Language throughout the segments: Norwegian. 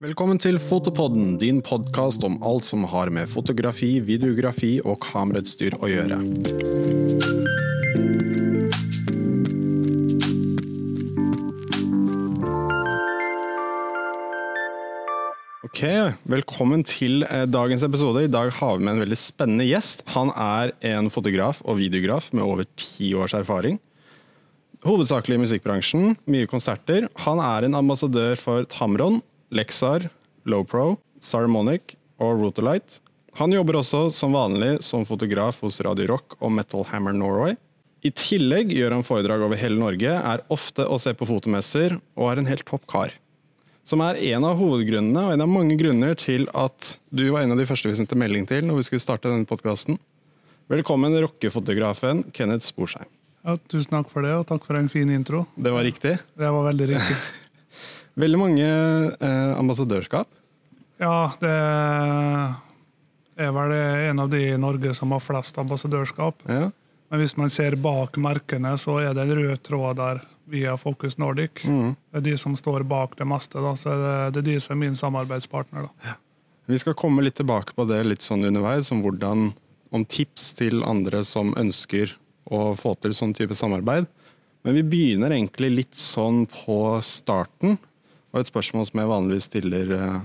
Velkommen til Fotopodden, din podkast om alt som har med fotografi, videografi og kamerautstyr å gjøre. Ok, Velkommen til eh, dagens episode. I dag har vi med en veldig spennende gjest. Han er en fotograf og videograf med over ti års erfaring. Hovedsakelig i musikkbransjen, mye konserter. Han er en ambassadør for Tamron, Lexar, Lowpro, Saramonic og Rotolite. Han jobber også som vanlig som fotograf hos Radio Rock og Metal Hammer Norway. I tillegg gjør han foredrag over hele Norge, er ofte å se på fotomesser og er en helt topp kar. Som er en av hovedgrunnene og en av mange grunner til at du var en av de første vi sendte melding til når vi skulle starte denne podkasten. Velkommen rockefotografen Kenneth Sporsheim. Ja, tusen takk for det, og takk for en fin intro. Det var riktig. Det var veldig riktig. Veldig mange eh, ambassadørskap. Ja, det er vel en av de i Norge som har flest ambassadørskap. Ja. Men hvis man ser bak merkene, så er det en rød tråd der via Focus Nordic. Mm. Det er de som står bak det meste, da, så det, det er de som er min samarbeidspartner. da. Vi skal komme litt tilbake på det litt sånn underveis, om, hvordan, om tips til andre som ønsker å få til sånn type samarbeid. Men vi begynner egentlig litt sånn på starten. Og et spørsmål som jeg vanligvis stiller eh,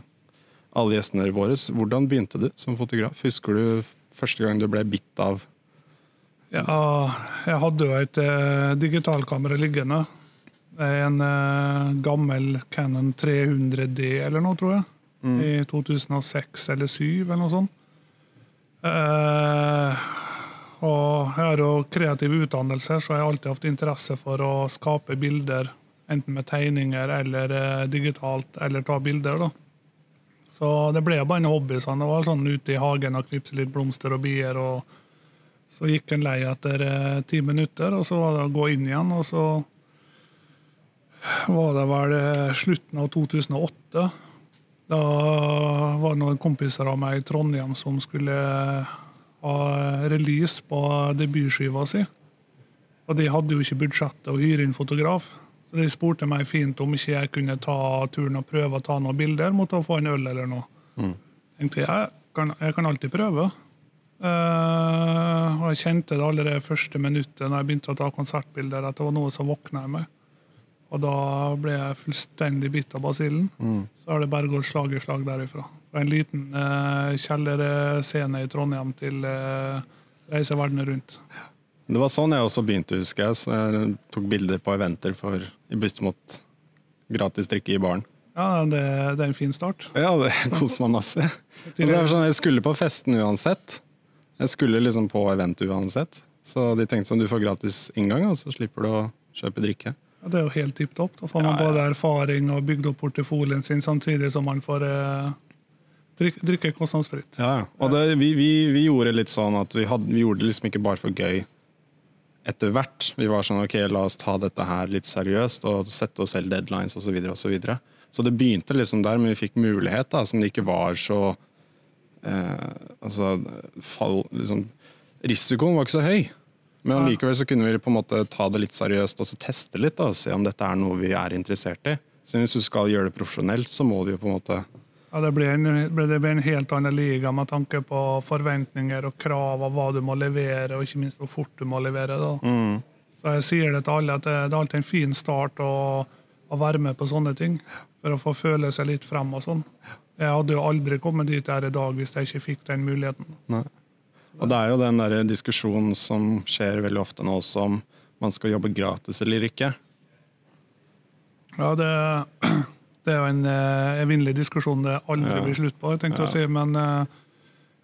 alle gjestene våre. Hvordan begynte du som fotograf? Husker du første gang du ble bitt av Ja, jeg hadde jo et eh, digitalkamera liggende. En eh, gammel Canon 300D eller noe, tror jeg. I 2006 eller 2007 eller noe sånt. Og jeg har jo kreativ utdannelse, så jeg har alltid hatt interesse for å skape bilder. Enten med tegninger eller eh, digitalt, eller ta bilder. da. Så det ble bare en hobby. sånn. Det var sånn ute i hagen og knipse litt blomster og bier. og Så gikk en lei etter eh, ti minutter, og så var det å gå inn igjen. Og så var det vel eh, slutten av 2008. Da var det noen kompiser av meg i Trondheim som skulle ha release på debutskiva si. Og de hadde jo ikke budsjett til å hyre inn fotograf. Så de spurte meg fint om ikke jeg kunne ta turen og prøve å ta noen bilder mot å få en øl eller noe. tenkte jeg, kan, jeg kan alltid prøve. Uh, og jeg kjente det allerede første minuttet når jeg begynte å ta konsertbilder, at det var noe som våkna i meg. Og da ble jeg fullstendig bitt av basillen. Så har det bare gått slag i slag derifra. Fra en liten uh, kjellerscene i Trondheim til uh, reise verden rundt. Det var sånn jeg også begynte, husker jeg. Så jeg tok bilder på eventer for, i bytte mot gratis drikke i baren. Ja, det, det er en fin start. Ja, det koser meg masse. Det sånn, jeg skulle på festen uansett. Jeg skulle liksom på event uansett. Så de tenkte sånn, du får gratis inngang, og så slipper du å kjøpe drikke. Ja, det er jo helt tipp topp. Da får man Ja, ja. både erfaring og bygd opp portefolien sin, samtidig som man får eh, drikke, drikke kostnadsfritt. Ja, ja. Og det, vi, vi, vi gjorde litt sånn at vi, hadde, vi gjorde det liksom ikke bare for gøy etter hvert. Vi var sånn ok, la oss ta dette her litt seriøst og sette oss selv deadlines osv. Så, videre, og så, videre. så det begynte liksom der, men vi fikk mulighet da, som det ikke var så eh, Altså, fall, liksom, risikoen var ikke så høy. Men likevel så kunne vi på en måte ta det litt seriøst og så teste litt. da, og Se om dette er noe vi er interessert i. Så hvis du skal gjøre det profesjonelt, så må du jo på en måte Ja, det blir en, det blir en helt annen liga med tanke på forventninger og krav av hva du må levere, og ikke minst hvor fort du må levere. Mm, Så jeg sier det til alle at det, det er alltid en fin start å, å være med på sånne ting. For å få føle seg litt frem og sånn. Jeg hadde jo aldri kommet dit jeg er i dag hvis jeg ikke fikk den muligheten. Nei. Og det er jo den der diskusjonen som skjer veldig ofte nå også, om man skal jobbe gratis eller ikke. Ja, det, det er jo en eh, evinnelig diskusjon det aldri blir slutt på. jeg tenkte Ja. å si, Men eh,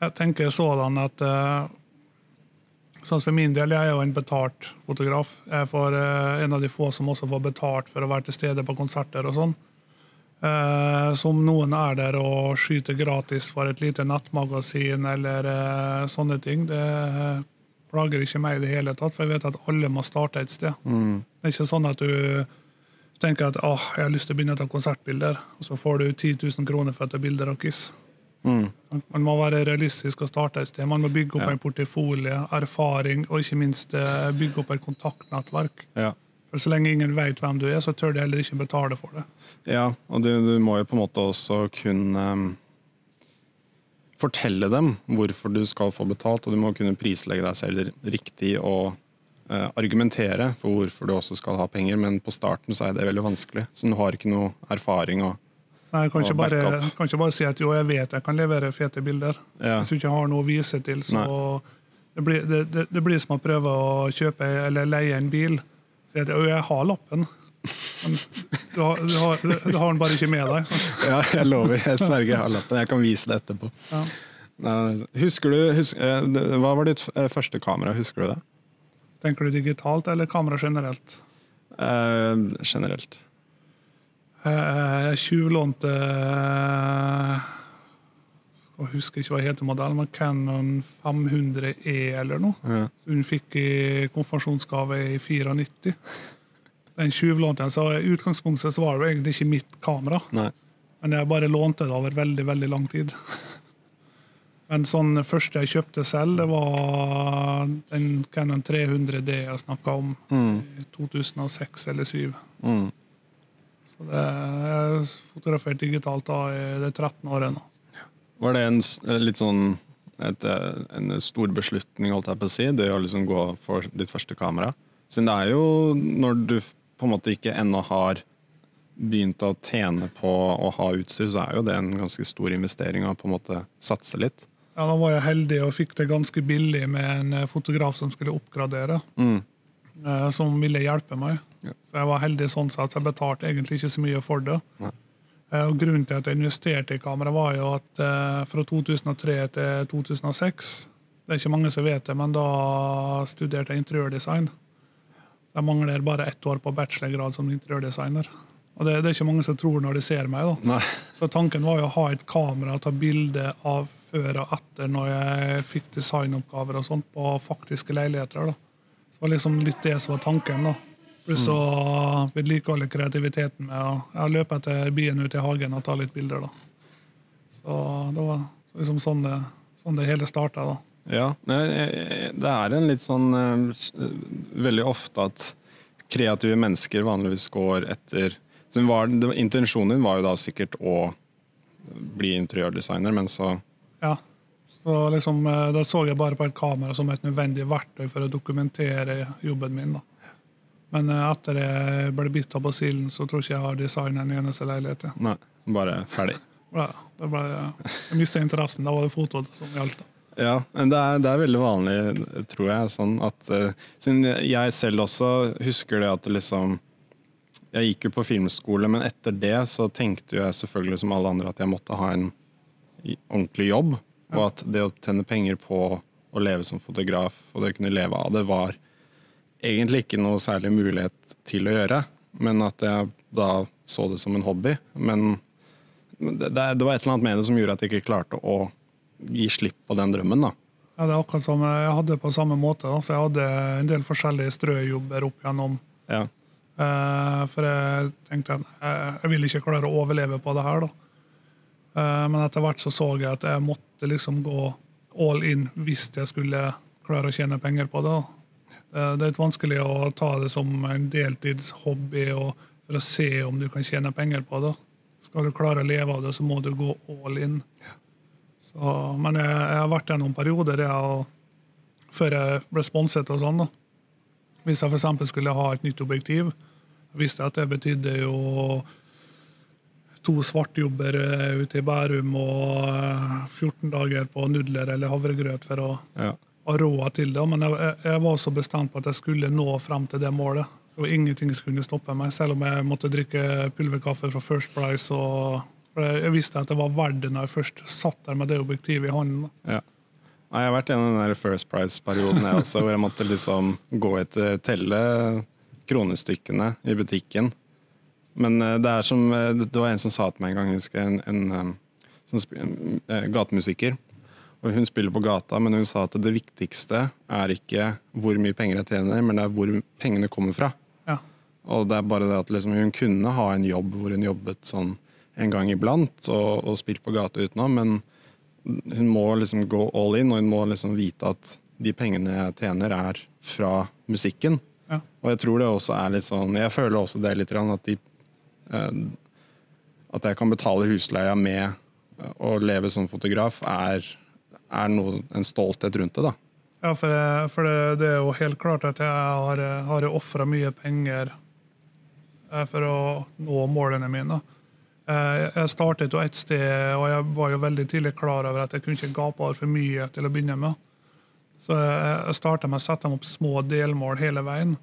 jeg tenker sådan at eh, sånn For min del, jeg er jo en betalt fotograf. Jeg er en av de få som også får betalt for å være til stede på konserter og sånn. Som noen er der og skyter gratis for et lite nettmagasin eller sånne ting. Det plager ikke meg i det hele tatt, for jeg vet at alle må starte et sted. Mm. Det er ikke sånn at du tenker at åh, jeg har lyst til å begynne å ta konsertbilder, og så får du 10 000 kroner for å ta bilder av Kiss. Mm. Man må være realistisk og starte et sted. Man må bygge opp Ja. en portefolie, erfaring og ikke minst eh, bygge opp et kontaktnettverk. Ja. For Så lenge ingen vet hvem du er, så tør de heller ikke betale for det. Ja, og du, du må jo på en måte også kunne um, fortelle dem hvorfor du skal få betalt, og du må kunne prislegge deg selv riktig og argumentere for hvorfor du også skal ha penger, men på starten så er det veldig vanskelig. Så du har ikke noe erfaring. og Nei, Jeg kan ikke, bare, kan ikke bare si at jo, jeg vet jeg kan levere fete bilder. Ja. Hvis du ikke har noe å vise til, så det blir, det, det, det blir som å prøve å kjøpe eller leie en bil. Si at jo, jeg har lappen, men du har, du, har, du har den bare ikke med deg. Sant? Ja, jeg lover. Jeg sverger, jeg har lappen. Jeg kan vise det etterpå. Ja. Nei, husker du, husk, eh, Hva var ditt eh, første kamera? Husker du det? Tenker du digitalt eller kamera generelt? Eh, generelt. Eh, Jeg tjuvlånte eh, Jeg husker ikke hva heter modellen, men Canon 500E eller noe. Ja. hun fikk i konfirmasjonsgave i 94. Den tjuvlånte jeg, så I utgangspunktet så var det egentlig ikke mitt kamera, Nei. men jeg bare lånte det over veldig veldig lang tid. Men sånn første jeg kjøpte selv, det var den Canon 300D jeg snakka om i 2006 eller 2007. Mm. Så det, jeg fotografert digitalt da i det 13 året nå. Var det en litt sånn et, en stor beslutning, holdt jeg på å si, det å liksom gå for ditt første kamera? Siden det er jo når du på en måte ikke ennå har begynt å tjene på å ha utstyr, så er jo det en ganske stor investering å på en måte satse litt. Ja, Da var jeg heldig og fikk det ganske billig med en eh, fotograf som skulle oppgradere. Mm. eh, som ville hjelpe meg. Ja. Så jeg var heldig sånn sett, jeg betalte egentlig ikke så mye for det. Nei. Eh, Og Grunnen til at jeg investerte i kamera, var jo at fra 2003 til 2006 Det er ikke mange som vet det, men da studerte jeg interiørdesign. Jeg mangler bare ett år på bachelorgrad som interiørdesigner. Og det, det er ikke mange som tror når de ser meg. da. Nei. Så tanken var jo å ha et kamera og ta bilde av før og etter når jeg fikk designoppgaver og sånt på faktiske leiligheter. da. Så det var liksom litt det som var tanken. da. Pluss å vedlikeholde kreativiteten med å ja, løpe etter bien ut i hagen og ta litt bilder. da. Så det var liksom sånn det, sånn det hele starta. Ja, det er en litt sånn eh, Veldig ofte at kreative mennesker vanligvis går etter så var, Intensjonen din var jo da sikkert å bli interiørdesigner, men så Ja. Så liksom, eh, Da så jeg bare på et kamera som et nødvendig verktøy for å dokumentere jobben min. da. Men eh, etter jeg ble bitt av basillen, så tror ikke jeg har designet en eneste leilighet. Ja. Nei, bare ferdig. Ja, det ble, jeg mista interessen. Da var det fotoet som gjaldt. Ja, men det er, det er veldig vanlig, tror jeg, sånn at eh, Siden jeg selv også husker det at det liksom Jeg gikk jo på filmskole, men etter det så tenkte jeg selvfølgelig som alle andre at jeg måtte ha en ordentlig jobb. Og at det å tjene penger på å leve som fotograf og det å kunne leve av det, var egentlig ikke noe særlig mulighet til å gjøre. Men at jeg da så det som en hobby. Men det, det var et eller annet med det som gjorde at jeg ikke klarte å gi slipp på den drømmen. da. Ja, det er akkurat som jeg hadde på samme måte. Da. Så jeg hadde en del forskjellige strøjobber opp gjennom. Ja. Eh, for jeg tenkte at eh, jeg vil ikke klare å overleve på det her. da. Eh, men etter hvert så så jeg at jeg måtte liksom gå all in hvis jeg skulle klare å tjene penger på det. Det, det er litt vanskelig å ta det som en deltidshobby for å se om du kan tjene penger på det. Skal du klare å leve av det, så må du gå all in. Så, men jeg, jeg har vært gjennom perioder jeg, før jeg ble sponset og sånn. da. Hvis jeg f.eks. skulle ha et nytt objektiv, visste jeg at det betydde jo to svartjobber eh, ute i Bærum og eh, 14 dager på nudler eller havregrøt for å Ja. ha råd til det. Men jeg, jeg, var så bestemt på at jeg skulle nå frem til det målet. Så ingenting skulle stoppe meg, selv om jeg måtte drikke pulverkaffe fra First Price. og jeg jeg visste at det var verdt det når jeg først satt der med det objektivet i hånden. Ja. Jeg har vært gjennom den der First Price-perioden jeg også, hvor jeg måtte liksom gå etter telle kronestykkene i butikken. Men eh, det er som eh, Det var en som sa til meg en gang, jeg husker en, en, en, en eh, gatemusiker. Og Hun spiller på gata, men hun sa at det viktigste er ikke hvor mye penger jeg tjener, men det er hvor pengene kommer fra. Ja. Og det er bare det at liksom, hun kunne ha en jobb hvor hun jobbet sånn en gang iblant og, og spilt på gata utenom, men hun må liksom gå all in, og hun må liksom vite at de pengene jeg tjener, er fra musikken. Ja. Og jeg tror det også er litt sånn Jeg føler også det litt at de At jeg kan betale husleia med eh, å leve som fotograf, er, er noe, en stolthet rundt det, da. Ja, for, det, for det, det er jo helt klart at jeg har, har ofra mye penger eh, for å nå målene mine. Eh, Jeg startet jo et sted, og jeg var jo veldig tidlig klar over at jeg kunne ikke gape over for mye til å begynne med. Så jeg starta med å sette dem opp små delmål hele veien.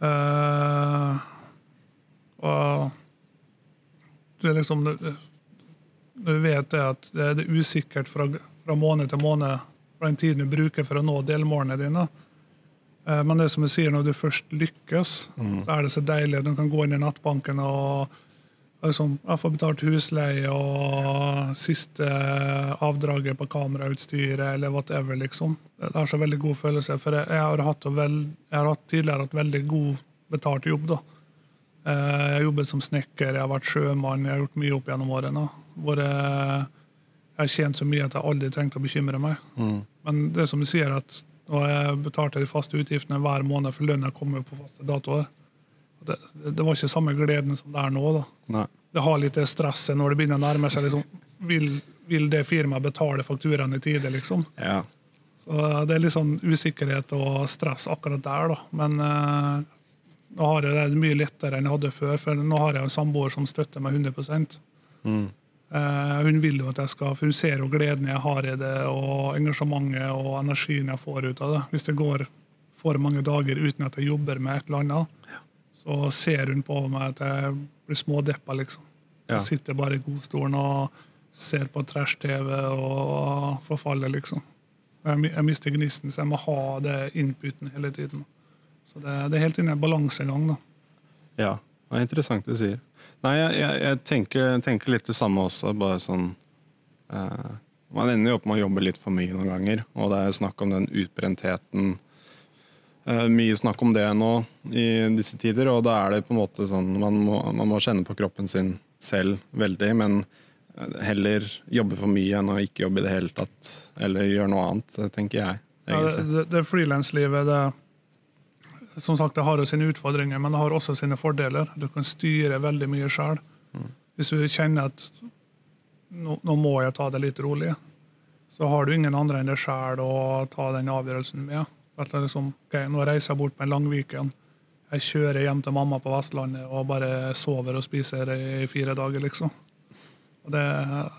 Eh, og det er liksom Du vet det at det er det usikkert fra, fra måned til måned fra den tiden du bruker for å nå delmålene dine. Eh, Men det som jeg sier, når du først lykkes, så er det så deilig. Du kan gå inn i nettbanken og liksom, jeg får betalt husleie og siste avdraget på kamerautstyret eller whatever, liksom. Det er så veldig god følelse. For jeg, jeg, har, hatt veld, jeg har hatt tidligere hatt veldig god betalt jobb, da. Eh, Jeg har jobbet som snekker, jeg har vært sjømann, jeg har gjort mye opp gjennom årene. Jeg, jeg har tjent så mye at jeg aldri trengte å bekymre meg. Men det som du sier, at når jeg betalte de faste utgiftene hver måned, for lønna kom jo på faste datoer. Det, det var ikke samme gleden som det er nå. Det har litt det stresset når det begynner å nærme seg. liksom, Vil, vil det firmaet betale fakturaen i tide, liksom? Ja. Så det er litt sånn usikkerhet og stress akkurat der, da. Men eh, nå har jeg det mye lettere enn jeg hadde før, for nå har jeg en samboer som støtter meg 100 Eh, Hun vil jo at jeg skal, for hun ser jo gleden jeg har i det, og engasjementet og energien jeg får ut av det. Hvis det går for mange dager uten at jeg jobber med et eller annet, så ser hun på meg at jeg blir smådeppa, liksom. Ja. Jeg sitter bare i godstolen og ser på trash-TV og forfaller, liksom. Jeg, jeg mister gnisten, så jeg må ha det inputen hele tiden. Så det, det er helt inne i balansegang, da. Ja, det er interessant du sier. Nei, jeg, jeg, jeg tenker, tenker litt det samme også, bare sånn eh, Man ender jo opp med å jobbe litt for mye noen ganger, og det er snakk om den utbrentheten. Eh, mye snakk om det nå i disse tider, og da er det på en måte sånn Man må, man må kjenne på kroppen sin selv veldig, men eh, heller jobbe for mye enn å ikke jobbe i det hele tatt, eller gjøre noe annet, tenker jeg. Ja, det, egentlig. det, det frilanslivet, det som sagt, det har jo sine utfordringer, men det har også sine fordeler. Du kan styre veldig mye sjøl. Hvis du kjenner at nå, nå må jeg ta det litt rolig, så har du ingen andre enn deg sjøl å ta den avgjørelsen med. At det liksom, okay, Nå reiser jeg bort på en lang weekend. Jeg kjører hjem til mamma på Vestlandet og bare sover og spiser i fire dager, liksom. Og det,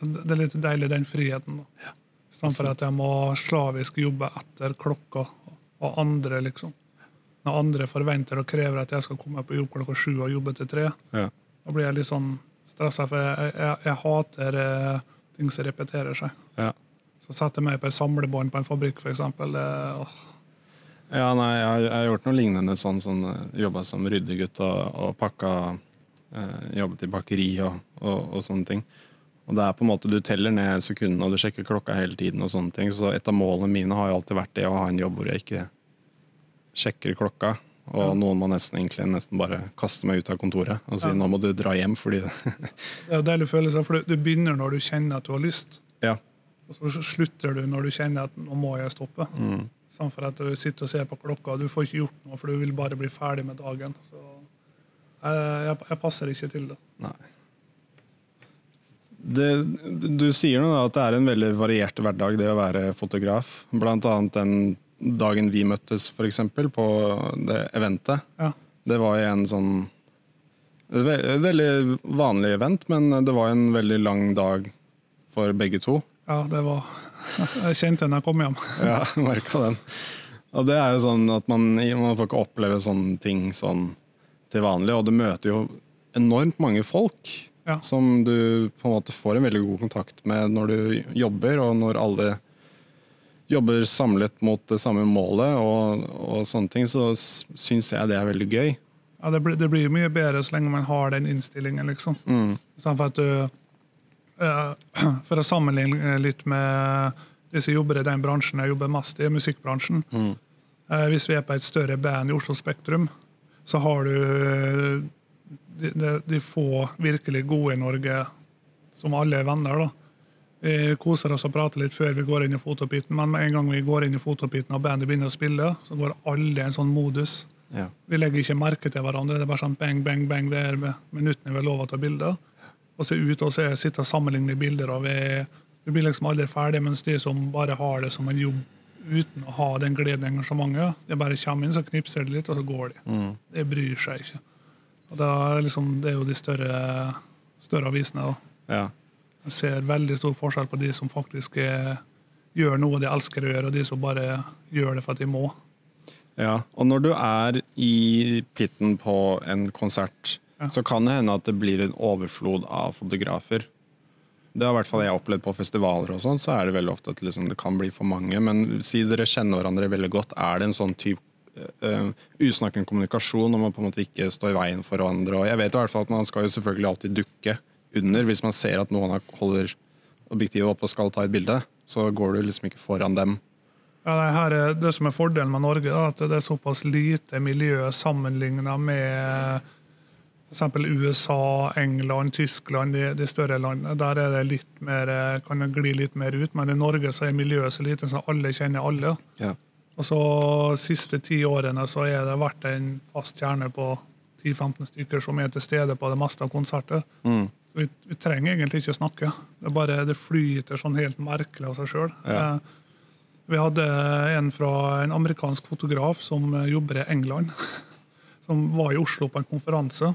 det er litt deilig, den friheten. da. Istedenfor at jeg må slavisk jobbe etter klokka og andre, liksom. Når andre forventer og krever at jeg skal komme på jobb klokka sju og jobbe til tre, Ja. da blir jeg litt sånn stressa, for jeg, jeg, jeg hater eh, ting som repeterer seg. Ja. Så setter jeg meg på et samlebånd på en fabrikk, f.eks. Åh, Ja, nei, jeg, har- jeg har gjort noe lignende sånn, sånn jobba som ryddegutt og, og pakka eh, Jobbet i bakeri og, og, og sånne ting. Og det er på en måte Du teller ned sekundene og du sjekker klokka hele tiden. og sånne ting Så et av målene mine har jo alltid vært det å ha en jobb hvor jeg ikke sjekker klokka. Og noen må nesten egentlig nesten bare kaste meg ut av kontoret og si Ja. nå må du dra hjem fordi Det er deilig følelse, for du, du begynner når du kjenner at du har lyst. Ja. Og så slutter du når du kjenner at nå må jeg stoppe. Mm. Sånn for at du sitter og ser på klokka, og du får ikke gjort noe, for du vil bare bli ferdig med dagen. Så jeg, jeg, jeg passer ikke til det. Nei. Det, du sier nå at det er en veldig variert hverdag, det å være fotograf. Blant annet den dagen vi møttes, eksempel, på det eventet. Ja. Det var en sånn ve- veldig vanlig event, men det var en veldig lang dag for begge to. Ja, det var Jeg kjente den da jeg kom hjem. Ja, merka den. Og det er jo sånn at man, man får ikke oppleve sånne ting sånn til vanlig, og du møter jo enormt mange folk Ja. som du på en måte får en veldig god kontakt med når du jobber, og når alle jobber samlet mot det samme målet og, og sånne ting, så syns jeg det er veldig gøy. Ja, det, blir, det blir mye bedre så lenge man har den innstillingen, liksom. Mm. for, at du, eh, for å sammenligne litt med de som jobber i den bransjen jeg jobber mest i, musikkbransjen. Eh, Hvis vi er på et større band i Oslo Spektrum, så har du eh, de, de, de få virkelig gode i Norge, som alle er venner. da. Vi koser oss og prater litt før vi går inn i fotobiten, men med en gang vi går inn i fotobiten og bandet begynner å spille, så går alle i en sånn modus. Ja. Vi legger ikke merke til hverandre. Det er bare sånn bang, bang, bang. Det er minuttene vi har lov å ta bilder. Og se ut og se, sitte og sammenligne bilder. og vi, vi blir liksom aldri ferdig, mens de som bare har det som en jobb uten å ha den gleden og engasjementet, de bare kommer inn, så knipser de litt, og så går de. De bryr seg ikke. Og da liksom, Det er jo de større, større avisene. da. Ja. Jeg ser veldig stor forskjell på de som faktisk er, gjør noe de elsker å gjøre, og de som bare gjør det for at de må. Ja, og når du er i pitten på en konsert, Ja. så kan det hende at det blir en overflod av fotografer. Det har i hvert fall jeg opplevd på festivaler, og sånn, så er det veldig ofte at liksom, det kan bli for mange. Men si dere kjenner hverandre veldig godt, er det en sånn type uh, usnakken kommunikasjon når man på en måte ikke står i veien for hverandre? Og jeg vet i hvert fall at man skal jo selvfølgelig alltid dukke under hvis man ser at noen holder objektivet oppe og skal ta et bilde. Så går du liksom ikke foran dem. Ja, det, er, det som er fordelen med Norge, da, at det er såpass lite miljø sammenligna med f.eks. USA, England, Tyskland, de, de større landene. Der er det litt mer, eh, kan det gli litt mer ut, men i Norge så er miljøet så lite, så alle kjenner alle. Ja. Og så siste ti årene så er det vært en fast kjerne på 10-15 stykker som er til stede på det meste av konserter. Mm. Så vi, vi trenger egentlig ikke å snakke. Det bare det flyter sånn helt merkelig av seg sjøl. Ja. Vi hadde en fra en amerikansk fotograf som eh, jobber i England, som var i Oslo på en konferanse.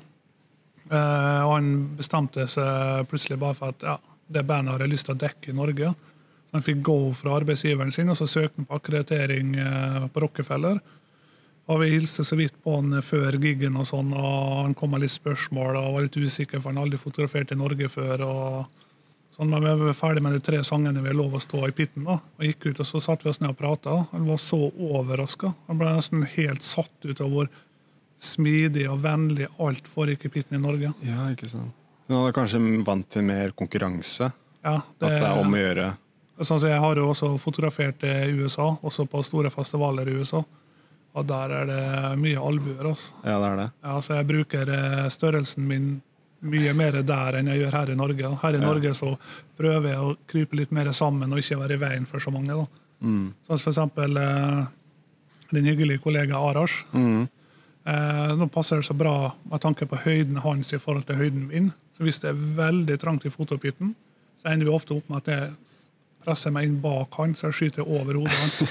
Eh, og han bestemte seg plutselig bare for at ja, det bandet har jeg lyst til å dekke i Norge. Så han fikk go fra arbeidsgiveren sin, og så søkte han på akkreditering eh, på Rockefeller. Og vi hilste så vidt på han før gigen, og sånn, og han kom med litt spørsmål og var litt usikker, for han hadde aldri fotografert i Norge før. og sånn, Men vi var ferdig med de tre sangene vi har lov å stå i pitten. da, og gikk ut, og Så satte vi oss ned og prata. Han var så overraska. Han ble nesten helt satt ut av hvor smidig og vennlig alt foregikk i pitten i Norge. Ja, ikke sant. Så han hadde kanskje vant til mer konkurranse? Ja, At det er om å gjøre? Sånn Jeg har jo også fotografert i USA, også på store festivaler i USA. Og der er det mye albuer. Altså. Ja, det er det. Ja, så jeg bruker eh, størrelsen min mye mer der enn jeg gjør her i Norge. Her i Norge så prøver jeg å krype litt mer sammen og ikke være i veien for så mange. Da. Mm. Sånn som for eksempel eh, din hyggelige kollega Arash. Mm. Eh, nå passer det så bra med tanke på høyden hans i forhold til høyden min. Så hvis det er veldig trangt i fotopitten, så ender vi ofte opp med at jeg presser meg inn bak han, så jeg skyter over hodet hans.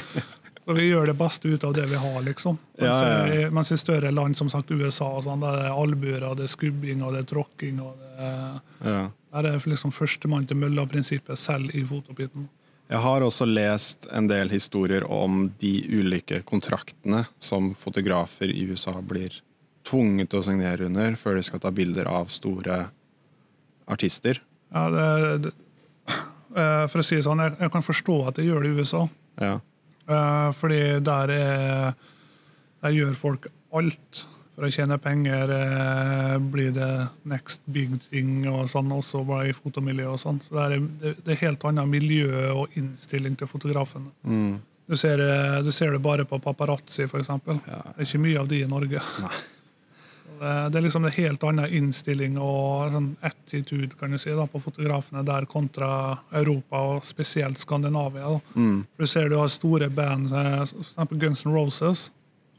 så vi gjør det beste ut av det vi har, liksom. Mens, Ja, ja, ja. mens i større land, som sagt USA, sånn, der er det albuer, det er skubbing og det er tråkking. det er. Der er liksom førstemann til mølla-prinsippet selv i fotopitten. Jeg har også lest en del historier om de ulike kontraktene som fotografer i USA blir tvunget til å signere under før de skal ta bilder av store artister. Ja, det, det, eh, for å si det sånn, jeg, jeg kan forstå at de gjør det i USA. Ja. Eh, fordi der, er, der gjør folk alt for å tjene penger. eh, blir det next big thing og sånn, også bare i fotomiljøet og sånn. Så det er, det, er helt annet miljø og innstilling til fotografene. Mm. Du ser, det- du ser det bare på paparazzi, f.eks. Det er ikke mye av de i Norge. Nei. Så det, er liksom en helt annen innstilling og sånn attitude kan du si, da, på fotografene der kontra Europa, og spesielt Skandinavia. Mm. Du ser du har store band, f.eks. for eksempel Guns N' Roses,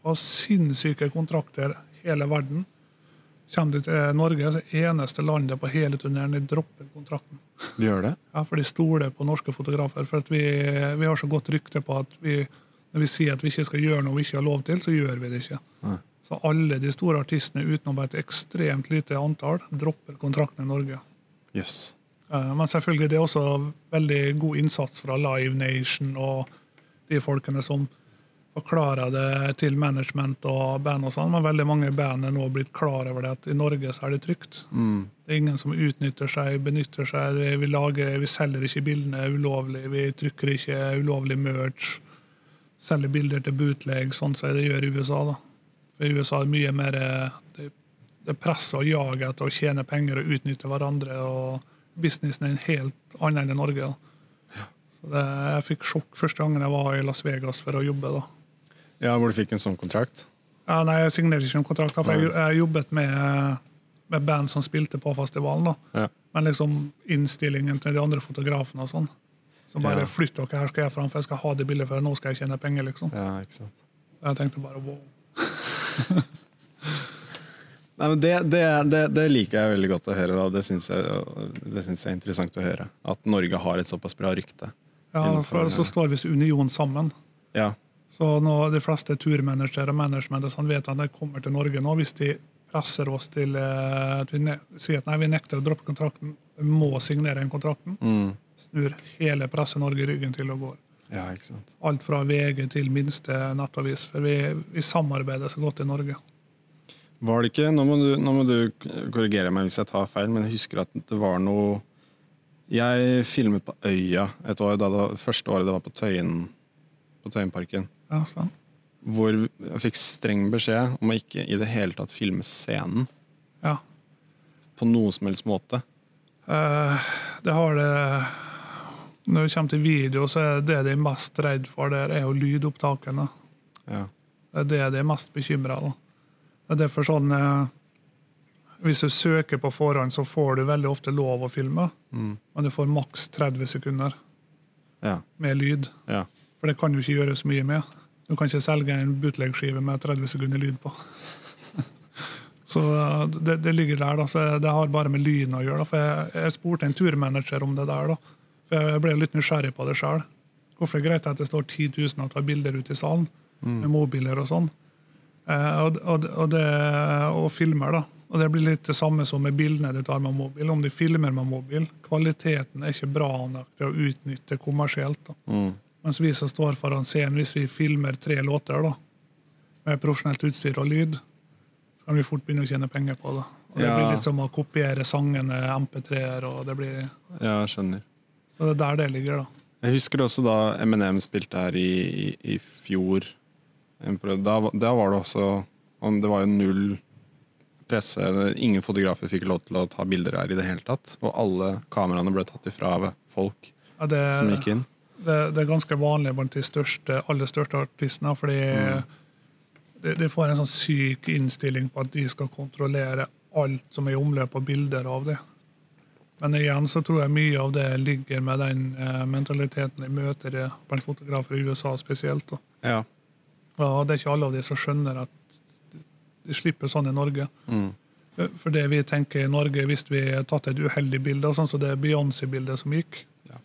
har sinnssyke kontrakter hele verden. Kommer du til Norge, så det eneste landet på hele turneen de dropper kontrakten. De gjør det? Ja, For de stoler på norske fotografer. For vi, vi har så godt rykte på at vi, når vi sier at vi ikke skal gjøre noe vi ikke har lov til, så gjør vi det ikke. Nei. Så alle de store artistene utenom et ekstremt lite antall dropper kontrakten i Norge. Jøss. Eh, Men selvfølgelig det er også veldig god innsats fra Live Nation og de folkene som forklarer det til management og band og sånn. Men veldig mange band er nå blitt klar over det at i Norge så er det trygt. Mm. Det er ingen som utnytter seg, benytter seg. Vi, lager, vi selger ikke bildene ulovlig. Vi trykker ikke ulovlig merch. Selger bilder til bootleg, sånn som det gjør i USA. da. For USA er mye mer eh, det, det er press og jaget etter å tjene penger og utnytte hverandre. og Businessen er en helt annen enn i Norge. da. Så det, Jeg fikk sjokk første gangen jeg var i Las Vegas for å jobbe. da. Ja, hvor du fikk en sånn kontrakt? Ja, nei, Jeg signerte ikke noen kontrakt, for jeg, jeg jobbet med, med band som spilte på festivalen. da. Ja. Men liksom innstillingen til de andre fotografene og sånn. Så bare Ja. flytt dere, her skal jeg fram, for jeg skal ha det bildet, for nå skal jeg tjene penger. liksom. ja, ikke sant. Jeg tenkte bare wow. Nei, men det, det, det, det liker jeg veldig godt å høre. Da. Det syns jeg, jeg er interessant å høre. At Norge har et såpass bra rykte. Ja, for så står vi som union sammen. Ja, Så nå, de fleste turmanagere og management sånn vet at de kommer til Norge nå, hvis de presser oss til eh, at vi sier at nei, vi nekter å droppe kontrakten, vi må signere den kontrakten, mm. snur hele Presse-Norge ryggen til og går. Ja ikke sant. Alt fra VG til minste nettavis, for vi, vi samarbeider så godt i Norge. Var det ikke, nå må, du, nå må du korrigere meg hvis jeg tar feil, men jeg husker at det var noe Jeg filmet på Øya et år, da det første året det var på Tøyen, på Tøyenparken. Ja, sant. Hvor jeg fikk streng beskjed om å ikke i det hele tatt filme scenen ja. på noen som helst måte. Uh, det har det Når det kommer til video, så er det de er mest redd for, der er jo lydopptakene. Ja. Det er det de er mest bekymra for. Det er derfor sånn eh, Hvis du søker på forhånd, så får du veldig ofte lov å filme, Mm. men du får maks 30 sekunder Ja. med lyd. ja. For det kan du ikke gjøre så mye med. Du kan ikke selge en bootleg-skive med 30 sekunder lyd på. Så uh, det, det ligger der, da. Så det har bare med lyden å gjøre. Da. For jeg, jeg spurte en turmanager om det der. da. For Jeg ble litt nysgjerrig på det sjøl. Hvorfor er det greit at det står 10 000 og tar bilder ute i salen med mobiler og sånn? Eh, og, og, og, det, og filmer, da. Og det blir litt det samme som med bildene de tar med mobil. Om de filmer med mobil, kvaliteten er ikke bra nok til å utnytte kommersielt. da. Mm. Mens vi som står foran scenen, hvis vi filmer tre låter da, med profesjonelt utstyr og lyd, så kan vi fort begynne å tjene penger på det. Og Det Ja. blir litt som å kopiere sangene MP3-er, og det blir ja, jeg skjønner. Så det er der det ligger, da. Jeg husker også da Eminem spilte her i, i, i fjor. Da, da var det også Det var jo null presse. Ingen fotografer fikk lov til å ta bilder her i det hele tatt. Og alle kameraene ble tatt ifra av folk Ja, det, som gikk inn. det, det er ganske vanlig blant de største, aller største artistene, fordi de, de får en sånn syk innstilling på at de skal kontrollere alt som er i omløp av bilder av det. Men igjen så tror jeg mye av det ligger med den eh, mentaliteten de møter blant fotografer i USA spesielt. Da. Ja. Og det er ikke alle av de som skjønner at de slipper sånn i Norge. Mm. For- For det vi tenker i Norge, hvis vi har tatt et uheldig bilde, sånn som det Beyoncé-bildet som gikk Ja.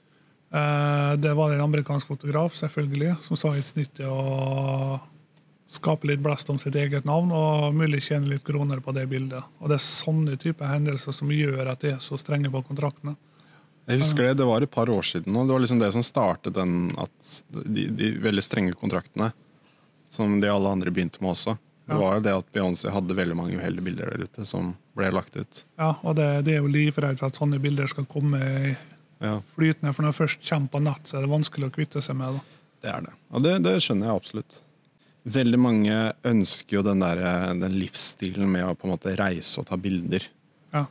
eh, Det var en amerikansk fotograf selvfølgelig, som sa i et snitt å skape litt blest om sitt eget navn og mulig tjene litt kroner på det bildet. Og Det er sånne typer hendelser som gjør at de er så strenge på kontraktene. Jeg husker det, det var et par år siden nå. Det var liksom det som startet den de, de veldig strenge kontraktene. Som de alle andre begynte med også. Det var jo det at Beyoncé hadde veldig mange uheldige bilder der ute som ble lagt ut. Ja, og det, det er jo livredd for at sånne bilder skal komme Ja, flytende, for når det først kommer på nett, så er det vanskelig å kvitte seg med det. det er det. Og det, det skjønner jeg absolutt. Veldig mange ønsker jo den, der, den livsstilen med å på en måte reise og ta bilder. Ja.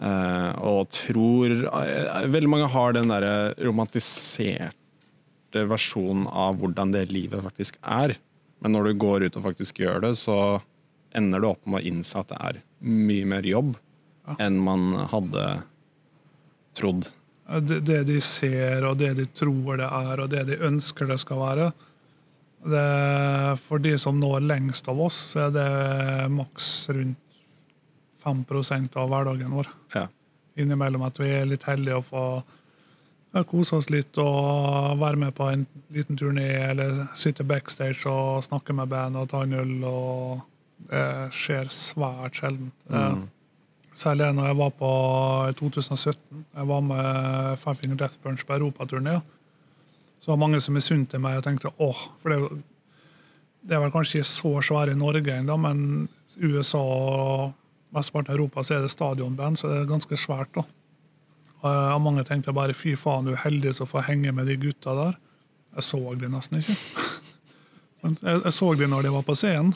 Eh, og tror eh, Veldig mange har den der romantiserte versjonen av hvordan det livet faktisk er. Men når du går ut og faktisk gjør det, så ender du opp med å innse at det er mye mer jobb Ja. enn man hadde trodd. Det, det de ser, og det de tror det er, og det de ønsker det skal være. Det, for de som når lengst av oss, så er det maks rundt 5% av hverdagen vår. Ja. Innimellom at vi er litt heldige å få ja, kose oss litt og være med på en liten turné, eller sitte backstage og snakke med band og ta en øl. og Det skjer svært sjelden. Mm. Særlig når jeg var på 2017. Jeg var med Five Finger Death Punch på europaturné. Så var det mange som misunte meg og tenkte åh, for det det er vel kanskje ikke så svære i Norge ennå, men USA og mesteparten av Europa så er det stadionband, så det er ganske svært. da. Og og mange tenkte bare fy faen, du er heldig som får henge med de gutta der. Jeg så de nesten ikke. Jeg, så de når de var på scenen.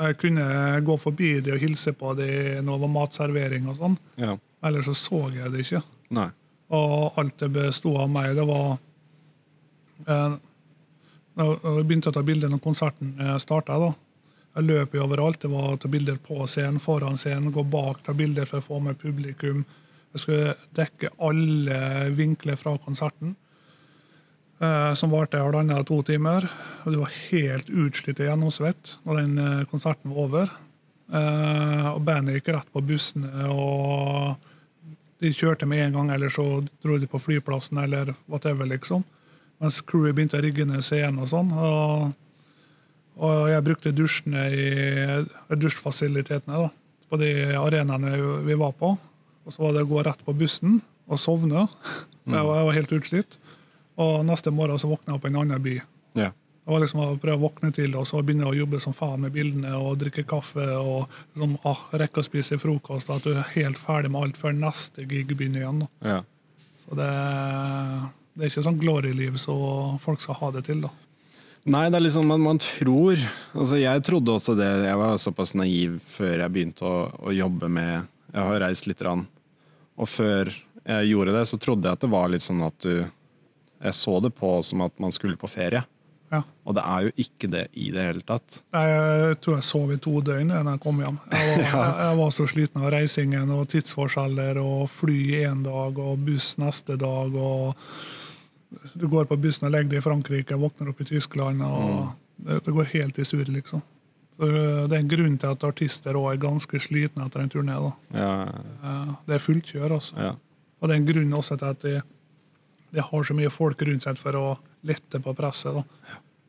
Jeg kunne gå forbi de og hilse på de når det var matservering og sånn. ja. Ellers så så jeg det ikke. Nei. Og alt det besto av meg, det var eh, Jeg begynte å ta bilder når konserten starta. Jeg løp jo overalt. Det var å ta bilder på scenen, foran scenen, gå bak, ta bilder for å få med publikum. Jeg skulle dekke alle vinkler fra konserten. eh, som varte halvannen to timer. Og du var helt utslitt og gjennomsvett når den eh, konserten var over. Eh, og bandet gikk rett på bussene, og de kjørte med en gang, eller så dro de på flyplassen, eller whatever, liksom. Mens crewet begynte å rigge ned scenen og sånn. Og, og jeg brukte dusjene i dusjfasilitetene da, på de arenaene vi var på. Og så var det å gå rett på bussen og sovne. Mm. Jeg var, jeg var helt utslitt. Og neste morgen så våkna jeg opp i en annen by. Yeah. Det var liksom å prøve å våkne til og så begynne å jobbe som faen med bildene og drikke kaffe og liksom, ah, rekke å spise frokost. At du er helt ferdig med alt før neste gig begynner igjen. Da. ja. Så det, det er ikke sånn glory-liv så folk skal ha det til. da. Nei, det er liksom man, man tror Altså, jeg trodde også det. Jeg var såpass naiv før jeg begynte å, å jobbe med Jeg har reist litt, rann, og før jeg gjorde det, så trodde jeg at det var litt sånn at du Jeg så det på som at man skulle på ferie. Ja. Og det er jo ikke det i det hele tatt. Jeg tror jeg sov i to døgn da jeg kom hjem. Jeg var, jeg, jeg var så sliten av reisingen og tidsforskjeller og fly én dag og buss neste dag. og Du går på bussen og legger deg i Frankrike, våkner opp i Tyskland. og det, det går helt i surr, liksom. Så Det er en grunn til at artister også er ganske slitne etter en turné. da. Ja, Eh, Det er fullt kjør, altså. ja. Og det er en grunn også til at de, de har så mye folk rundt seg for å lette på presset. Da.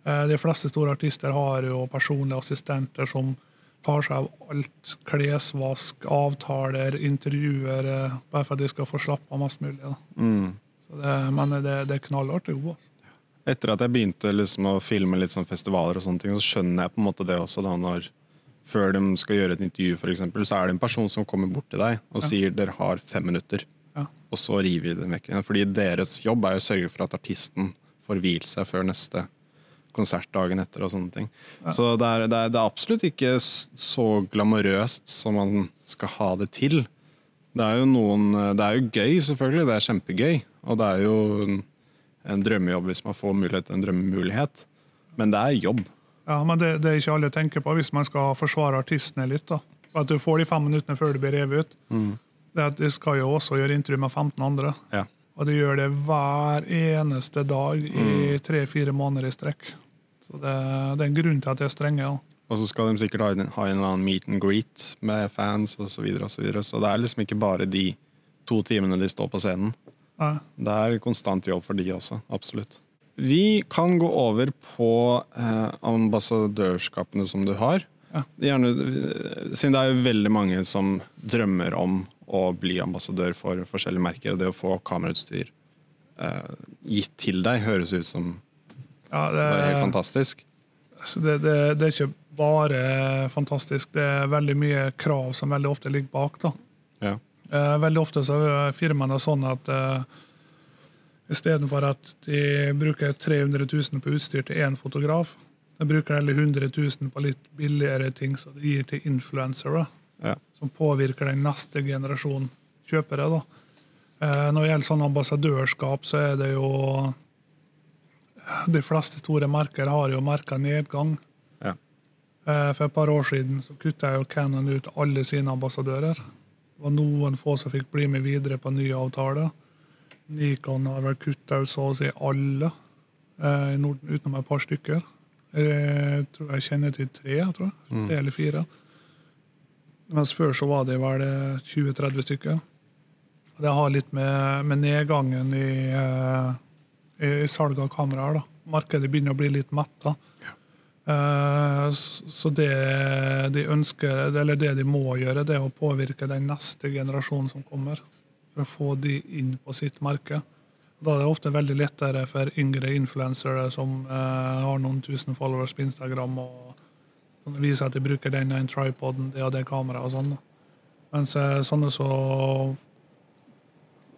Ja. De fleste store artister har jo personlige assistenter som tar seg av alt. Klesvask, avtaler, intervjuer. eh, Bare for at de skal få slappe av mest mulig. Da. Mm. Det, men det, det er knallartig jobb. Altså. Etter at jeg begynte liksom å filme litt sånn festivaler, og sånne ting, så skjønner jeg på en måte det også. da når Før de skal gjøre et intervju, for eksempel, så er det en person som kommer bort til deg og sier dere har fem minutter. Ja. Og så river vi dem vekk igjen. Fordi deres jobb er jo å sørge for at artisten får hvilt seg før neste konsert dagen etter. og sånne ting. Så det er, det, er, det er absolutt ikke så glamorøst som man skal ha det til. Det er jo noen Det er jo gøy, selvfølgelig. Det er kjempegøy. Og det er jo en, en drømmejobb hvis man får mulighet en drømmemulighet. Men det er jobb. Ja, men det, det er ikke alle tenker på hvis man skal forsvare artistene litt. da. At du får de fem minuttene før du blir revet ut. Det er at De skal jo også gjøre intervju med 15 andre. Ja. Og de gjør det hver eneste dag i tre-fire måneder i strekk. Så det, det er en grunn til at de er strenge. Ja. Og så skal de sikkert ha en, ha en eller annen meet and greet med fans osv. Så, videre, og så, videre. så det er liksom ikke bare de to timene de står på scenen. Nei. Det er konstant jobb for de også. Absolutt. Vi kan gå over på eh, ambassadørskapene som du har. Ja. Gjerne, eh, siden det er jo veldig mange som drømmer om å bli ambassadør for forskjellige merker, og det å få kamerautstyr eh, gitt til deg, høres ut som Ja, det, bare helt fantastisk. det, det, det er ikke bare fantastisk. Det er veldig mye krav som veldig ofte ligger bak. da. Ja. Eh, veldig ofte så er firmaene sånn at eh, istedenfor at de bruker 300 000 på utstyr til én fotograf, de bruker heller 100 000 på litt billigere ting som de gir til influensere, Ja. som påvirker den neste generasjon kjøpere. da. Eh, når det gjelder sånn ambassadørskap, så er det jo De fleste store merker har jo merka nedgang. Ja. Eh, For et par år siden så kutta jo Canon ut alle sine ambassadører. Det var noen få som fikk bli med videre på nye avtaler. Nikon har vel kutta ut så å si alle, eh, i Norden, utenom et par stykker. Jeg tror jeg kjenner til tre, tror jeg. tre eller fire. Mens før så var det vel eh, 20-30 stykker. Det har litt med, med nedgangen i, eh, i salg av kameraer. da. Markedet begynner å bli litt metta. Eh, s- Så det de ønsker, eller det de må gjøre, det er å påvirke den neste generasjonen som kommer. For å få de inn på sitt merke. Da er det ofte veldig lettere for yngre influensere som eh, har noen tusen followers på Instagram og viser at de bruker den, den tripoden, det og det kameraet og sånn. Mens eh, sånne så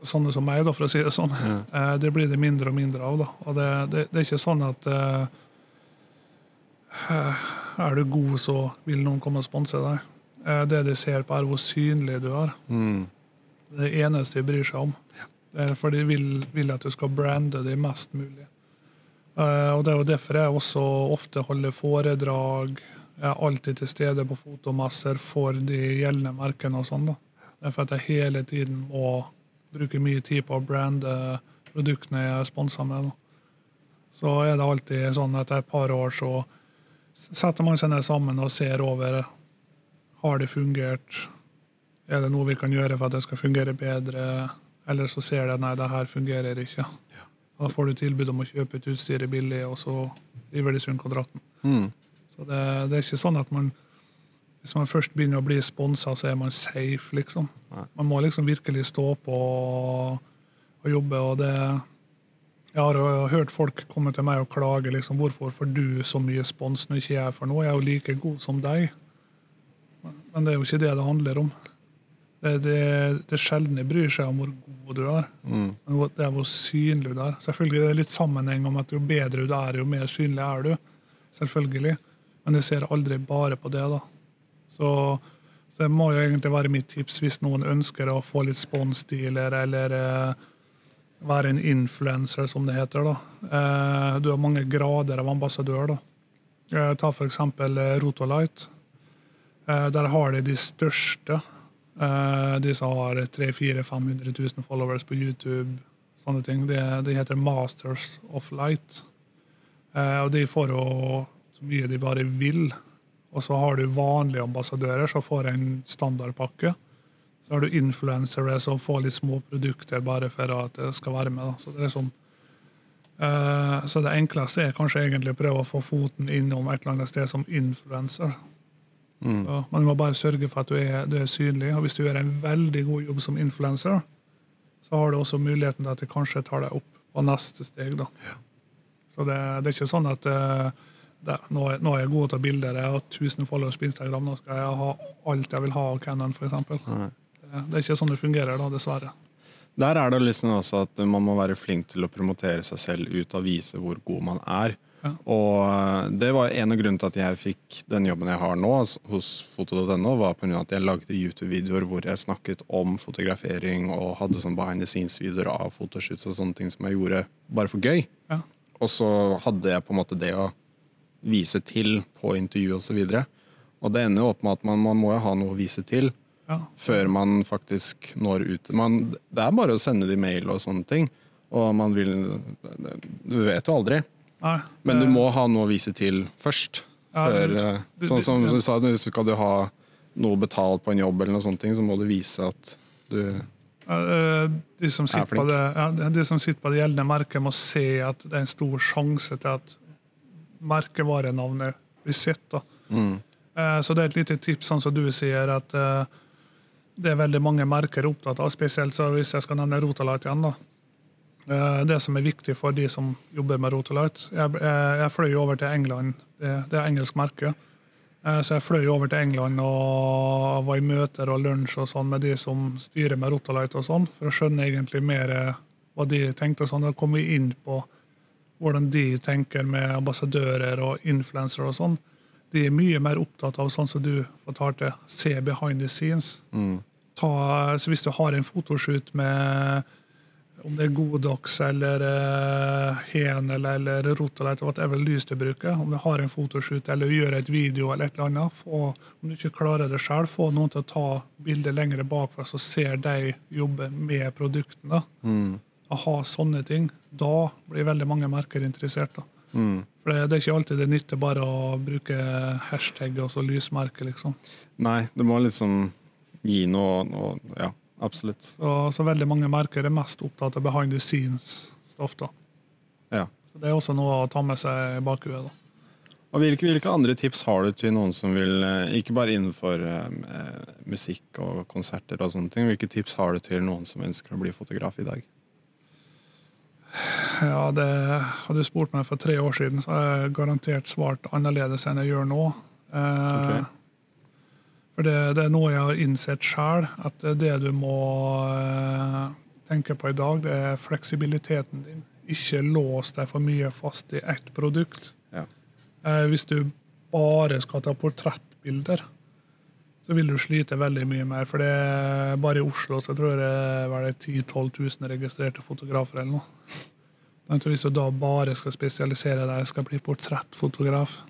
Sånne som meg, da, for å si det sånn, eh, det blir det mindre og mindre av. da. Og det, det, det er ikke sånn at eh, eh, er du god, så vil noen komme og sponse deg. Eh, Det de ser på, er hvor synlig du er. Mm. Det eneste de bryr seg om. For de vil, vil at du skal brande det mest mulig. Eh, og Det er jo derfor jeg også ofte holder foredrag. Jeg er alltid til stede på fotomasser for de gjeldende merkene. og sånn da. Det er for at jeg hele tiden må bruke mye tid på å brande produktene jeg er sponsa med. da. så er det alltid sånn at etter et par år så setter man seg ned sammen og ser over har det fungert. Er det noe vi kan gjøre for at det skal fungere bedre? Eller så ser det nei, det her fungerer ikke. Da får du tilbud om å kjøpe ut utstyret billig, og så river de sund kontrakten. Mm. Så det, det er ikke sånn at man hvis man først begynner å bli sponsa, så er man safe, liksom. Nei. Man må liksom virkelig stå på og, og jobbe, og det Jeg har hørt folk komme til meg og klage liksom, hvorfor får du så mye spons når ikke jeg får noe? Jeg er jo like god som deg. Men, det er jo ikke det det handler om. Det, det, det sjeldne bryr seg om hvor god du er, Mm. men det er hvor synlig du er. Selvfølgelig er det litt sammenheng om at jo bedre du er, jo mer synlig er du. Selvfølgelig. Men jeg ser aldri bare på det, da. Så så det må jo egentlig være mitt tips hvis noen ønsker å få litt sponsdealer eller eh, være en influenser, som det heter. da. Eh, du har mange grader av ambassadør. da. Eh, ta eksempel eh, Rotolight. Der har de de største. De som har 300 500 000 followers på YouTube. sånne ting. De, de heter Masters of Light. Og de får jo så mye de bare vil. Og så har du vanlige ambassadører som får en standardpakke. Så har du influensere som får litt små produkter bare for at det skal være med. Da. Så det er sånn Eh, så det enkleste er kanskje egentlig å prøve å få foten innom et eller annet sted som influenser. Mm. Så Man må bare sørge for at du er, du er synlig. Og hvis du gjør en veldig god jobb som influenser, så har du også muligheten til at det kanskje tar deg opp på neste steg. da. Så det, det er ikke sånn at uh, det, nå, er, nå er jeg god til å ta bilder, jeg har 1000 followers på Instagram, nå skal jeg ha alt jeg vil ha av Canon, f.eks. Det, er ikke sånn det fungerer, da, dessverre. Der er det liksom også at man må være flink til å promotere seg selv ut og vise hvor god man er. Ja. Og eh, det var en av grunnene til at jeg fikk den jobben jeg har nå hos foto.no, var på grunn av at jeg lagde YouTube-videoer hvor jeg snakket om fotografering og hadde sånn behind the scenes-videoer av fotoshoots og sånne ting som jeg gjorde bare for gøy. Ja. Og så hadde jeg på en måte det å vise til på intervju osv. Og, så og det ender jo opp med at man, man må jo ha noe å vise til Ja. før man faktisk når ut. Man, det er bare å sende de mail og sånne ting. Og man vil Du vet jo aldri. Nei, Men du må ha noe å vise til først. Ja, Før, det- eh, det- sånn som du sa, hvis skal du ha noe betalt på en jobb, eller noe sånt, så må du vise at du Eh, De som, sitter på flink. det, ja, de som sitter på det gjeldende merket, må se at det er en stor sjanse til at merkevarenavnet blir sett. mm, Eh, Så det er et lite tips, sånn som du sier, at det er veldig mange merker opptatt av, spesielt hvis jeg skal nevne Rotalight igjen. da. Eh, Det som er viktig for de som jobber med Rotalight Jeg, jeg, jeg fløy over til England, det, det er engelsk merke. Eh, Så jeg fløy over til England og var i møter og lunsj og sånn med de som styrer med Rotalight og sånn, for å skjønne egentlig mer eh, hva de tenkte. sånn. Da kom vi inn på hvordan de tenker med ambassadører og influensere og sånn. De er mye mer opptatt av sånn som du fortalte, se behind the scenes. mm, Ta, så hvis du har en fotoshoot med om det er Godox eller uh, Henel eller Rotolite, whatever lys du bruker, om du har en fotoshoot eller gjør et video eller et eller annet, få, om du ikke klarer det sjøl, få noen til å ta bildet lenger bakfra, så ser de jobbe med produktene. mm, Å ha sånne ting. Da blir veldig mange merker interessert. da. mm. For det, det er ikke alltid det nytter bare å bruke hashtag og så lysmerke, liksom. Nei, du må liksom gi noe, og Ja, absolutt. Så, så veldig mange merker er mest opptatt av behind the scenes-stoff. da. Ja. Så Det er også noe å ta med seg i bakhuet. da. Og hvilke, hvilke andre tips har du til noen som vil, eh, ikke bare innenfor eh, musikk og konserter og sånne ting, hvilke tips har du til noen som ønsker å bli fotograf i dag? Ja, det Hadde du spurt meg for tre år siden, så har jeg garantert svart annerledes enn jeg gjør nå. Eh, Ok. For det, det er noe jeg har innsett sjøl, at det du må eh, tenke på i dag, det er fleksibiliteten din. Ikke lås deg for mye fast i ett produkt. Ja. Eh, hvis du bare skal ta portrettbilder, så vil du slite veldig mye mer. For det er bare i Oslo så tror jeg det er 10 000-12 000 registrerte fotografer eller noe. Men Hvis du da bare skal spesialisere deg, skal bli portrettfotograf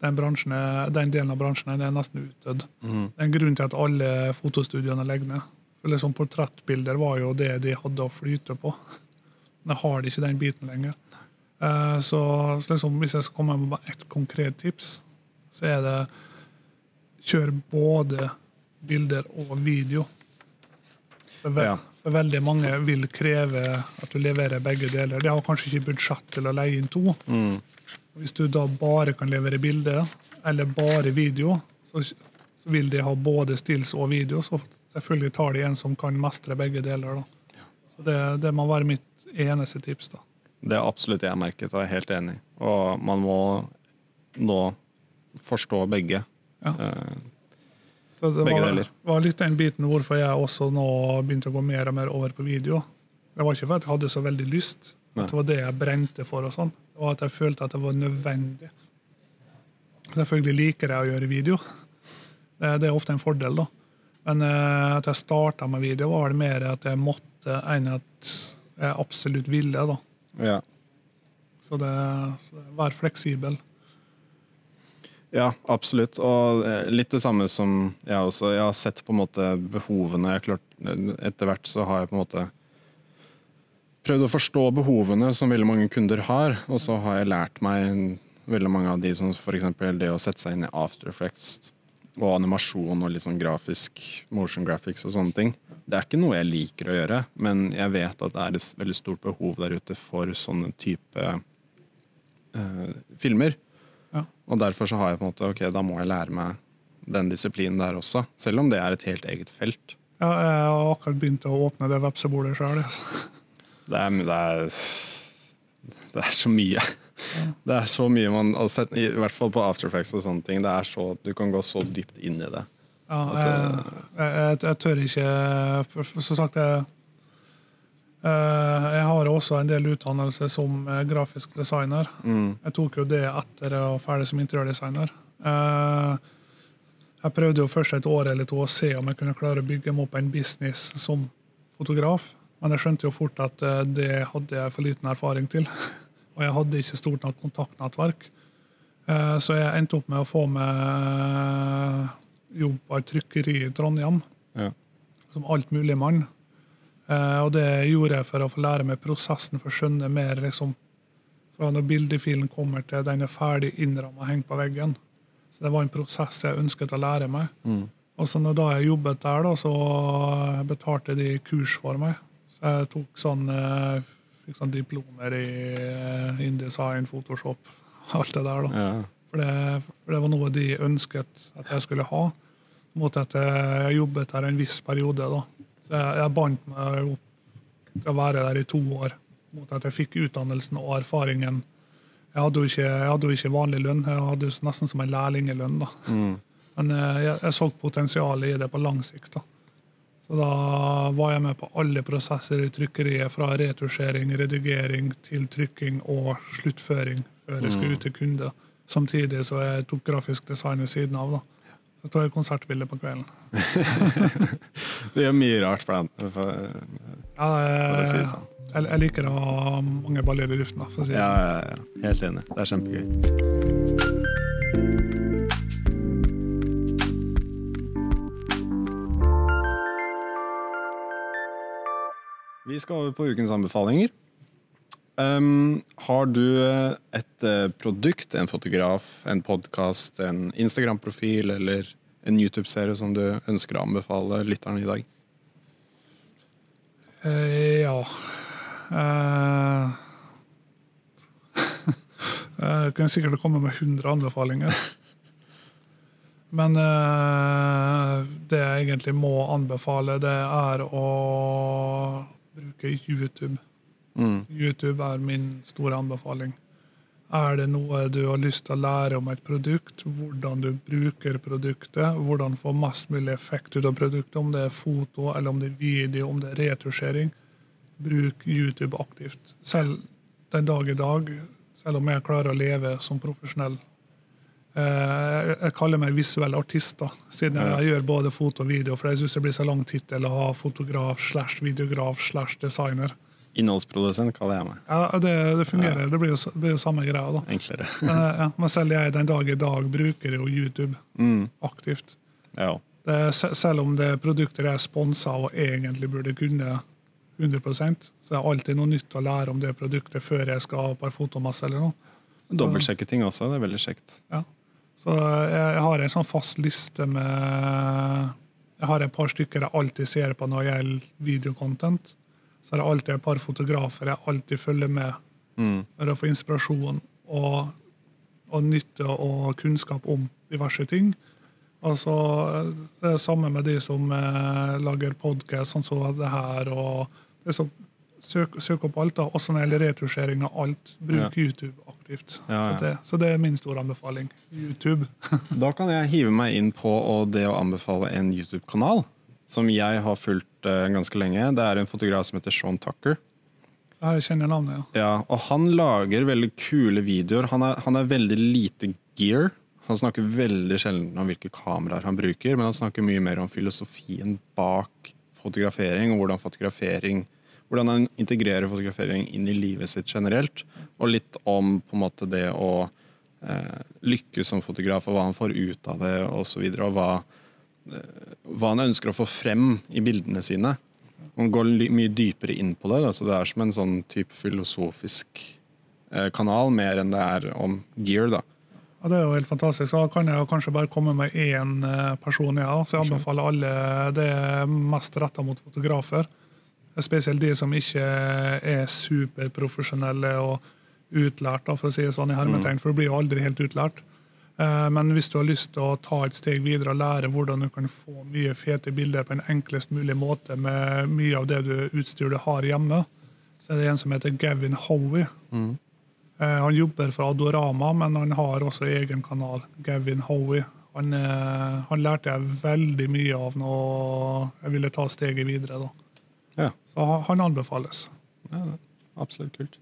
den, bransjen den delen av bransjen er nesten utdødd. Mm. Det er en grunn til at alle fotostudioene legger ned. For liksom Portrettbilder var jo det de hadde å flyte på. Nå har de ikke den biten lenger. Eh, Så, så liksom, hvis jeg skal komme med ett konkret tips, så er det kjør både bilder og video. For, ve Ja. for veldig mange vil kreve at du leverer begge deler. De har kanskje ikke budsjett til å leie inn to. Hvis du da bare kan levere bilde eller bare video, så, så vil de ha både stills og video. Så selvfølgelig tar de en som kan mestre begge deler. Da. Så det, det må være mitt eneste tips. da. Det er absolutt jeg merket, og jeg er helt enig. Og man må nå forstå begge. Ja. Eh, Så det Begge var, deler. var litt den biten hvorfor jeg også nå begynte å gå mer og mer over på video. Det var ikke for at jeg hadde så veldig lyst, at det var det jeg brente for. og sånn. Var at jeg følte at det var nødvendig. Selvfølgelig liker jeg å gjøre video. Det, det er ofte en fordel, da. Men eh, at jeg starta med video, var det mer at jeg måtte enn at jeg absolutt ville. da. ja. Så det, så vær fleksibel. Ja, absolutt. Og eh, litt det samme som jeg også. Jeg har sett på en måte behovene. Jeg klart, etter hvert så har jeg på en måte prøvd å forstå behovene som veldig mange kunder har, og så har jeg lært meg veldig mange av de som f.eks. det å sette seg inn i After Effects og animasjon og litt sånn grafisk motion graphics og sånne ting. Det er ikke noe jeg liker å gjøre, men jeg vet at det er et veldig stort behov der ute for sånne type uh, filmer. Ja. Og derfor så har jeg på en måte, ok, da må jeg lære meg den disiplinen der også. Selv om det er et helt eget felt. Ja, jeg har akkurat begynt å åpne det vepsebordet sjøl. Det er, det er, det er så mye. Det er så mye man sett, I hvert fall på After Effects og sånne ting. Det er så, du kan gå så dypt inn i det. Ja, jeg, jeg, jeg, jeg tør ikke Som sagt, jeg, eh, jeg har også en del utdannelse som eh, grafisk designer. Jeg tok jo det etter jeg var ferdig som interiørdesigner. Eh, Jeg prøvde jo først et år eller to å se om jeg kunne klare å bygge meg opp en business som fotograf, men jeg skjønte jo fort at eh, det hadde jeg for liten erfaring til. Og jeg hadde ikke stort nok kontaktnettverk. Eh, Så jeg endte opp med å få meg jobb på et trykkeri i Trondheim Ja. som altmuligmann. Eh, og det gjorde jeg for å få lære meg prosessen, for å skjønne mer liksom, fra når bildefilen kommer til den er ferdig innramma hengt på veggen. Så det var en prosess jeg ønsket å lære meg. Og så når da jeg jobbet der, da, så betalte de kurs for meg. Så jeg tok sånn, eh, fikk sånn diplomer i eh, InDesign, Photoshop, alt det der. da. Ja. For det, for det var noe de ønsket at jeg skulle ha. Mot at jeg jobbet der en viss periode. da. Så jeg, jeg bandt meg opp til å være der i to år. Mot at jeg fikk utdannelsen og erfaringen. Jeg hadde jo ikke, hadde jo ikke vanlig lønn, jeg hadde jo nesten som en lærlingelønn. da. Men eh, jeg, jeg så potensialet i det på lang sikt. da. Så da var jeg med på alle prosesser i trykkeriet, fra retusjering, redigering til trykking og sluttføring før jeg skulle ut til kunde. Samtidig så jeg tok grafisk design ved siden av. da. Så tar jeg konsertbilder på kvelden. Det gjør mye rart deg. For, Ja, jeg, si jeg, sånn. jeg, jeg liker å ha mange baller i luften. si ja, ja, ja. Helt enig. Det er kjempegøy. Vi skal over på ukens anbefalinger. Um, har du et eh, produkt, en fotograf, en podkast, en Instagram-profil eller en YouTube-serie som du ønsker å anbefale lytterne i dag? Uh, ja uh, Jeg kunne sikkert komme med 100 anbefalinger. Men uh, det jeg egentlig må anbefale, det er å bruke YouTube. YouTube er min store anbefaling. Er det noe du har lyst til å lære om et produkt, hvordan du bruker produktet, hvordan få mest mulig effekt ut av produktet, om det er foto eller om det er video, om det er retusjering, bruk YouTube aktivt. Selv den dag i dag, selv om jeg klarer å leve som profesjonell. Eh, Jeg jeg kaller meg visuell artist, da, siden jeg gjør både foto og video, for jeg syns det blir så lang tittel å ha fotograf slash videograf slash designer. Innholdsprodusent kaller jeg meg. Ja, det, det fungerer. Det blir jo, det blir jo samme greia, da. Enklere. Men, ja, men selv jeg den dag i dag bruker jo YouTube aktivt. ja. Det, selv om det er produkter jeg sponser og egentlig burde kunne 100% Så det er alltid noe nytt å lære om det produktet før jeg skal på en fotomasse eller noe. Dobbeltsjekke ting også. Det er veldig kjekt. Ja. Så jeg har en sånn fast liste med Jeg har et par stykker jeg alltid ser på når det gjelder videocontent. Så er det alltid et par fotografer jeg alltid følger med Mm. for å få inspirasjon og, og nytte og kunnskap om diverse ting. Altså, det er samme med de som eh, lager podkast, sånn som det her. og det så, søk, søk opp alt, da. Også når det gjelder retusjering av alt. Bruk YouTube aktivt. Ja, ja. Så, det, så det er min store anbefaling. YouTube. Da kan jeg hive meg inn på det å anbefale en YouTube-kanal som jeg har fulgt uh, ganske lenge. Det er en fotograf som heter Sean Tucker. Jeg kjenner navnet, ja. Ja, og han lager veldig kule videoer. Han er, han er veldig lite gear. Han snakker veldig sjelden om hvilke kameraer han bruker, men han snakker mye mer om filosofien bak fotografering, og hvordan fotografering hvordan han integrerer fotografering inn i livet sitt generelt. Og litt om på en måte det å eh, lykkes som fotograf, og hva han får ut av det, og så videre, og hva, hva han ønsker å få frem i bildene sine. Han går mye dypere inn på det. Altså det er som en sånn type filosofisk eh, kanal, mer enn det er om gear. da. Ja, Det er jo helt fantastisk. Så da kan jeg kanskje bare komme med én eh, person. Ja. Så jeg anbefaler alle Det mest retta mot fotografer. Spesielt de som ikke er superprofesjonelle og utlært, for å si det sånn i hermetegn, for du blir jo aldri helt utlært. Eh, Men hvis du har lyst til å ta et steg videre og lære hvordan du kan få mye fete bilder på en enklest mulig måte med mye av det du, utstyr du har hjemme, så er det en som heter Gavin Howie. Mm. Han jobber for Adorama, men han har også egen kanal, Gavin Howie. Han, eh, han lærte jeg veldig mye av når jeg ville ta steget videre. da. Ja, Så han anbefales. ja absolutt kult.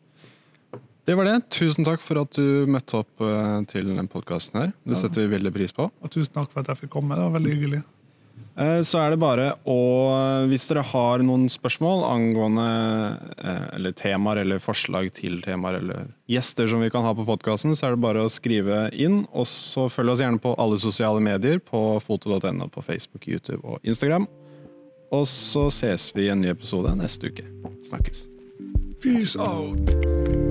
Det var det. Tusen takk for at du møtte opp eh, til den podkasten her. Det setter vi veldig pris på. Og tusen takk for at jeg fikk komme. Det var veldig hyggelig. Eh, Så er det bare å Hvis dere har noen spørsmål angående eh, eller temaer eller forslag til temaer eller gjester som vi kan ha på podkasten, så er det bare å skrive inn. Og så følg oss gjerne på alle sosiale medier på foto.no på Facebook, YouTube og Instagram. Og så ses vi i en ny episode neste uke. Snakkes. Peace out!